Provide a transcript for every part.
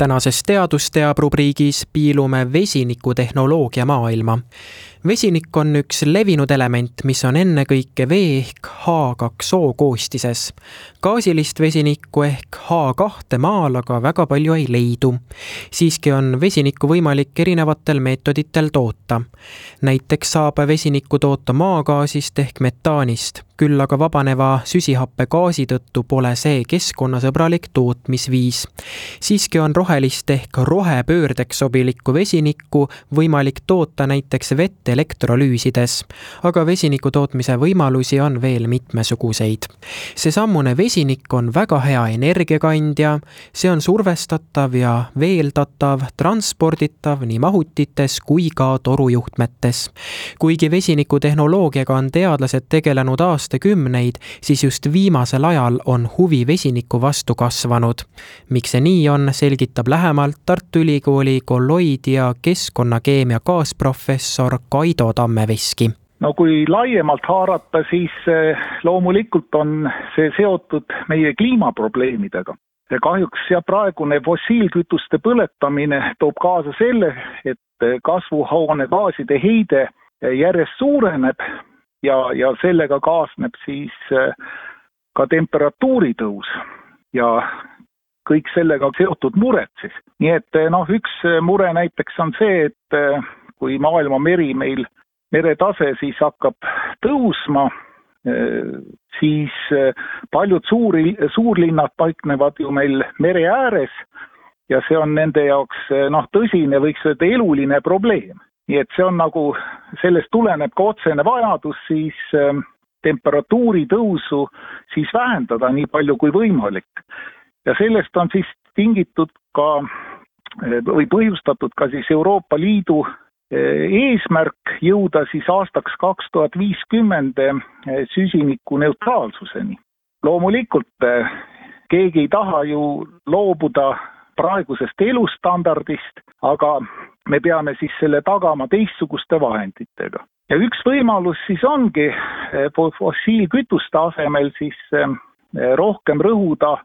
tänases Teadus teab rubriigis piilume vesinikutehnoloogia maailma vesinik on üks levinud element, mis on ennekõike vee ehk H2O koostises. gaasilist vesinikku ehk H2 maal aga väga palju ei leidu. siiski on vesinikku võimalik erinevatel meetoditel toota. näiteks saab vesinikku toota maagaasist ehk metaanist, küll aga vabaneva süsihappegaasi tõttu pole see keskkonnasõbralik tootmisviis. siiski on rohelist ehk rohepöördeks sobilikku vesinikku võimalik toota näiteks vett elektrolüüsides, aga vesiniku tootmise võimalusi on veel mitmesuguseid. seesamune vesinik on väga hea energiakandja, see on survestatav ja veeldatav, transporditav nii mahutites kui ka torujuhtmetes. kuigi vesinikutehnoloogiaga on teadlased tegelenud aastakümneid, siis just viimasel ajal on huvi vesiniku vastu kasvanud. miks see nii on, selgitab lähemalt Tartu Ülikooli kolloid- ja keskkonnakeemia kaasprofessor Kaido Tammeveski no kui laiemalt haarata, siis eh, loomulikult on see seotud meie kliimaprobleemidega. ja kahjuks jah, praegune fossiilkütuste põletamine toob kaasa selle, et eh, kasvuhoonegaaside heide eh, järjest suureneb ja, ja sellega kaasneb siis ka temperatuuri tõus ja kõik sellega seotud mured siis. nii et noh, üks mure näiteks on see, et kui maailma meri meil, meretase siis hakkab tõusma, siis paljud suuri, suurlinnad paiknevad ju meil mere ääres ja see on nende jaoks noh, tõsine, võiks öelda eluline probleem. Nii et see on nagu, sellest tuleneb ka otsene vajadus siis temperatuuri tõusu siis vähendada nii palju kui võimalik. ja sellest on siis tingitud ka või põhjustatud ka siis Euroopa Liidu eesmärk jõuda siis aastaks kaks tuhat viiskümmend eh, süsinikuneutraalsuseni. loomulikult keegi ei taha ju loobuda praegusest elustandardist, aga me peame siis selle tagama teistsuguste vahenditega. ja üks võimalus siis ongi eh, fossiilkütuste asemel siis rohkem rõhuda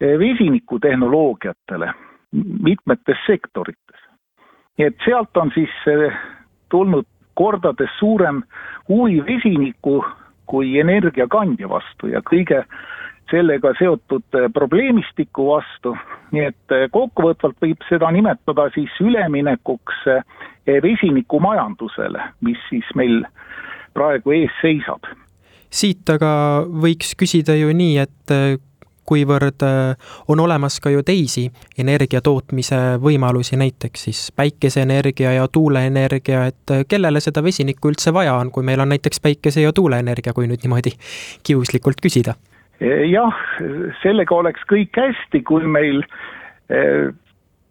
vesinikutehnoloogiatele mitmetes sektorites nii et sealt on siis eh, tulnud kordades suurem huvi vesiniku kui energiakandja vastu ja kõige sellega seotud eh, probleemistiku vastu, nii et eh, kokkuvõtvalt võib seda nimetada siis üleminekuks vesinikumajandusele, mis siis meil praegu ees seisab. siit aga võiks küsida ju nii, et kuivõrd on olemas ka ju teisi energia tootmise võimalusi, näiteks siis päikeseenergia ja tuuleenergia, et kellele seda vesinikku üldse vaja on, kui meil on näiteks päikese- ja tuuleenergia, kui nüüd niimoodi kiuslikult küsida? Jah, sellega oleks kõik hästi, kui meil äh,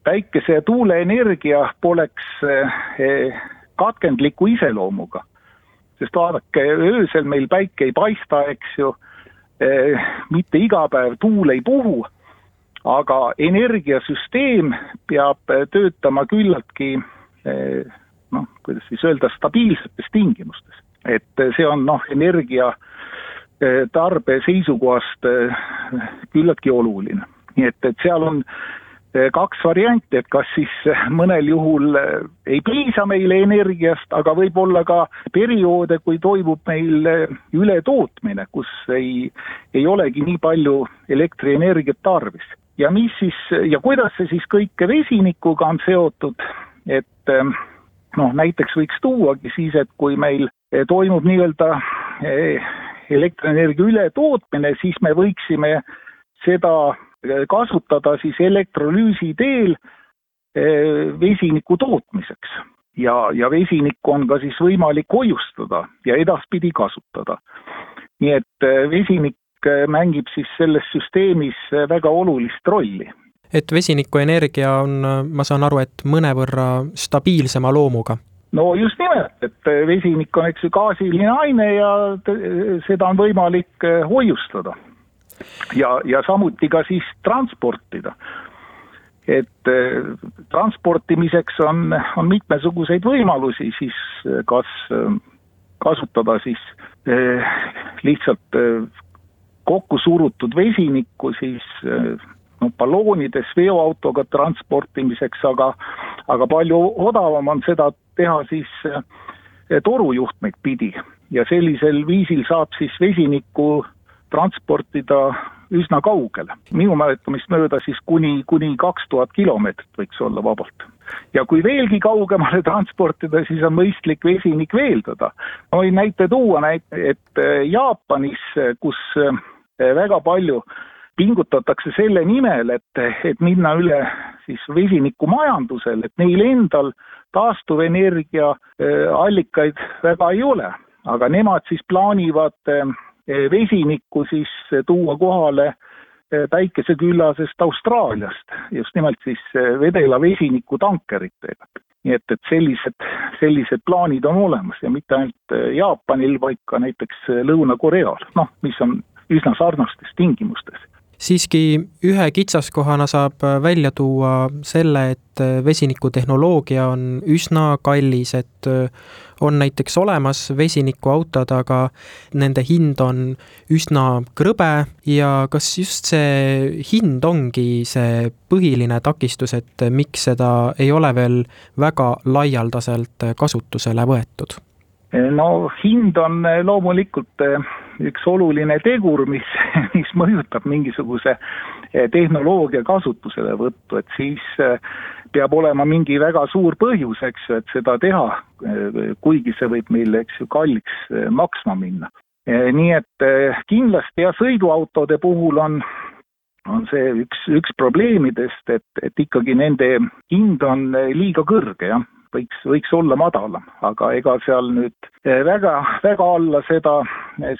päikese- ja tuuleenergia poleks katkendliku iseloomuga. sest vaadake, öösel meil päike ei paista, eks ju Eh, mitte iga päev tuul ei puhu, aga energiasüsteem peab eh, töötama küllaltki eh, noh, kuidas siis öelda, stabiilsetes tingimustes. et see on noh, energia tarbe seisukohast küllaltki oluline. nii et, et seal on Eh, kaks varianti, et kas siis eh, mõnel juhul eh, ei piisa meile energiast, aga võib olla ka perioode, kui toimub meil ületootmine, kus ei, ei olegi nii palju elektrienergiat tarvis. ja mis siis ja kuidas see siis kõik vesinikuga on seotud, et noh, näiteks võiks tuuagi siis, et kui meil toimub nii-öelda elektrienergia ületootmine, siis me võiksime seda kasutada siis elektrolüüsi teel eh, vesiniku tootmiseks. ja, ja vesinikku on ka siis võimalik hoiustada ja edaspidi kasutada. nii et eh, vesinik eh, mängib siis selles süsteemis väga olulist rolli. et vesinikuenergia on, ma saan aru, et mõnevõrra stabiilsema loomuga? No just nimelt, et vesinik on, eks ju, gaasiline aine ja seda on võimalik hoiustada. ja, ja samuti ka siis transportida et transportimiseks on, on mitmesuguseid võimalusi, siis kas kasutada siis lihtsalt kokku surutud vesinikku siis no balloonides veoautoga transportimiseks, aga aga palju odavam on seda teha siis eh, torujuhtmeid pidi ja sellisel viisil saab siis vesinikku transportida üsna kaugele. minu mäletamist mööda siis kuni, kuni kaks tuhat kilomeetrit võiks olla vabalt. ja kui veelgi kaugemale transportida, siis on mõistlik vesinik veeldada. ma võin näite tuua, et eh, Jaapanis, kus eh, väga palju pingutatakse selle nimel, et, et minna üle siis vesinikumajandusele, et neil endal taastuvenergia äh, allikaid väga ei ole, aga nemad siis plaanivad äh, vesinikku siis tuua kohale äh, päikeseküllasest Austraaliast, just nimelt siis vedela vesiniku tankeritega. nii et, et sellised, sellised plaanid on olemas ja mitte ainult Jaapanil, vaid ka näiteks Lõuna-Koreal, noh, mis on üsna sarnastes tingimustes siiski ühe kitsaskohana saab välja tuua selle, et vesinikutehnoloogia on üsna kallis, et on näiteks olemas vesinikuautod, aga nende hind on üsna krõbe ja kas just see hind ongi see põhiline takistus, et miks seda ei ole veel väga laialdaselt kasutusele võetud? No hind on loomulikult üks oluline tegur, mis, mis mõjutab mingisuguse eh, tehnoloogia kasutuselevõttu, et siis eh, peab olema mingi väga suur põhjus, eks ju, et seda teha, eh, kuigi see võib meile, eks ju, kalliks maksma minna. nii et kindlasti jah, sõiduautode puhul on on see üks, üks probleemidest, et, et ikkagi nende hind on liiga kõrge, jah võiks, võiks olla madalam, aga ega seal nüüd eh, väga, väga alla seda,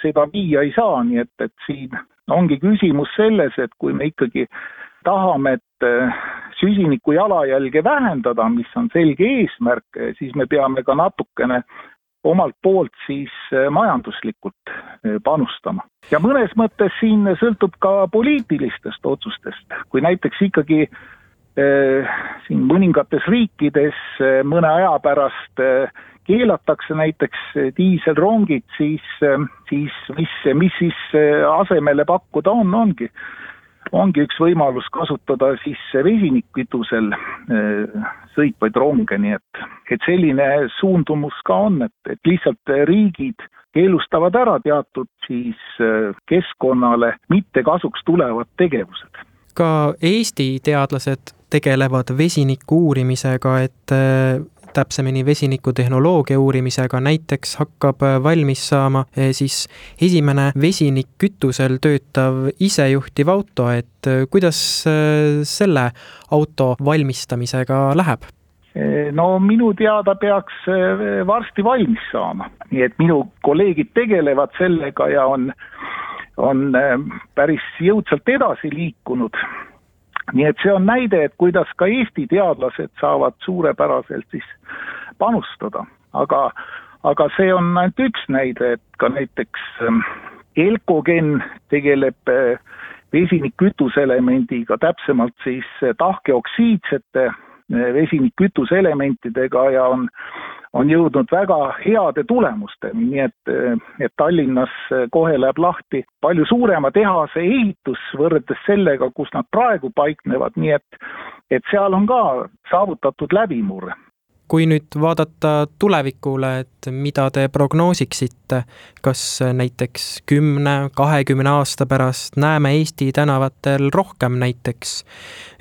seda viia ei saa, nii et, et siin ongi küsimus selles, et kui me ikkagi tahame, et eh, süsiniku jalajälge vähendada, mis on selge eesmärk, eh, siis me peame ka natukene omalt poolt siis majanduslikult panustama. ja mõnes mõttes siin sõltub ka poliitilistest otsustest, kui näiteks ikkagi siin mõningates riikides äh, mõne aja pärast äh, keelatakse näiteks diiselrongid, siis, siis mis, mis siis asemele pakkuda on, ongi, ongi üks võimalus kasutada siis vesinikkütusel sõitvaid ronge, nii et, et selline suundumus ka on, et, et lihtsalt riigid keelustavad ära teatud siis keskkonnale mitte kasuks tulevad tegevused ka Eesti teadlased tegelevad vesiniku uurimisega, et äh, täpsemini vesinikutehnoloogia uurimisega, näiteks hakkab äh, valmis saama äh, siis esimene vesinikkütusel töötav isejuhtiv auto, et kuidas selle auto valmistamisega läheb? no minu teada peaks varsti valmis saama, nii et minu kolleegid tegelevad sellega ja on on äh, päris jõudsalt edasi liikunud. nii et see on näide, et kuidas ka Eesti teadlased saavad suurepäraselt siis panustada, aga, aga see on ainult üks näide, et ka näiteks ähm, Elkogen tegeleb äh, vesinikkütuselemendiga, täpsemalt siis äh, tahkeoksiidsete vesinikkütuselementidega ja on on jõudnud väga heade tulemusteni, nii et, et Tallinnas kohe läheb lahti palju suurema tehase ehitus võrreldes sellega, kus nad praegu paiknevad, nii et et seal on ka saavutatud läbimurre kui nüüd vaadata tulevikule, et mida te prognoosiksite, kas näiteks kümne, kahekümne aasta pärast näeme Eesti tänavatel rohkem näiteks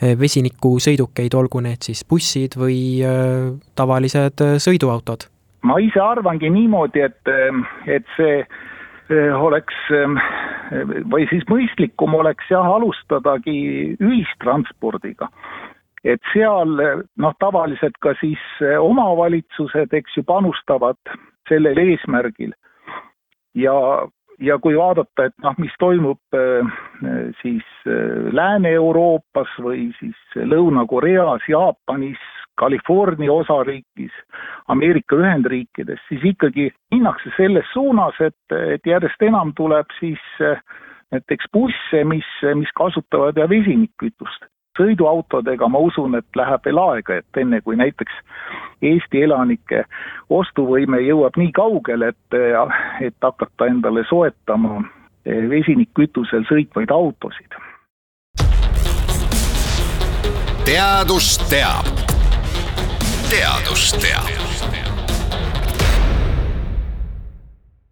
eh, vesinikusõidukeid, olgu need siis bussid või eh, tavalised eh, sõiduautod? ma ise arvangi niimoodi, et, et see oleks või siis mõistlikum oleks jah, alustadagi ühistranspordiga et seal noh, tavaliselt ka siis eh, omavalitsused, eks ju, panustavad sellel eesmärgil. ja, ja kui vaadata, et noh, mis toimub eh, siis eh, Lääne-Euroopas või siis Lõuna-Koreas, Jaapanis, California osariigis, Ameerika Ühendriikides, siis ikkagi minnakse selles suunas, et, et järjest enam tuleb siis näiteks busse, mis, mis kasutavad ja vesinikkütust sõiduautodega ma usun, et läheb veel aega, et enne kui näiteks Eesti elanike ostuvõime jõuab nii kaugele, et, et hakata endale soetama vesinikkütusel sõitvaid autosid. teadus teab. teadus teab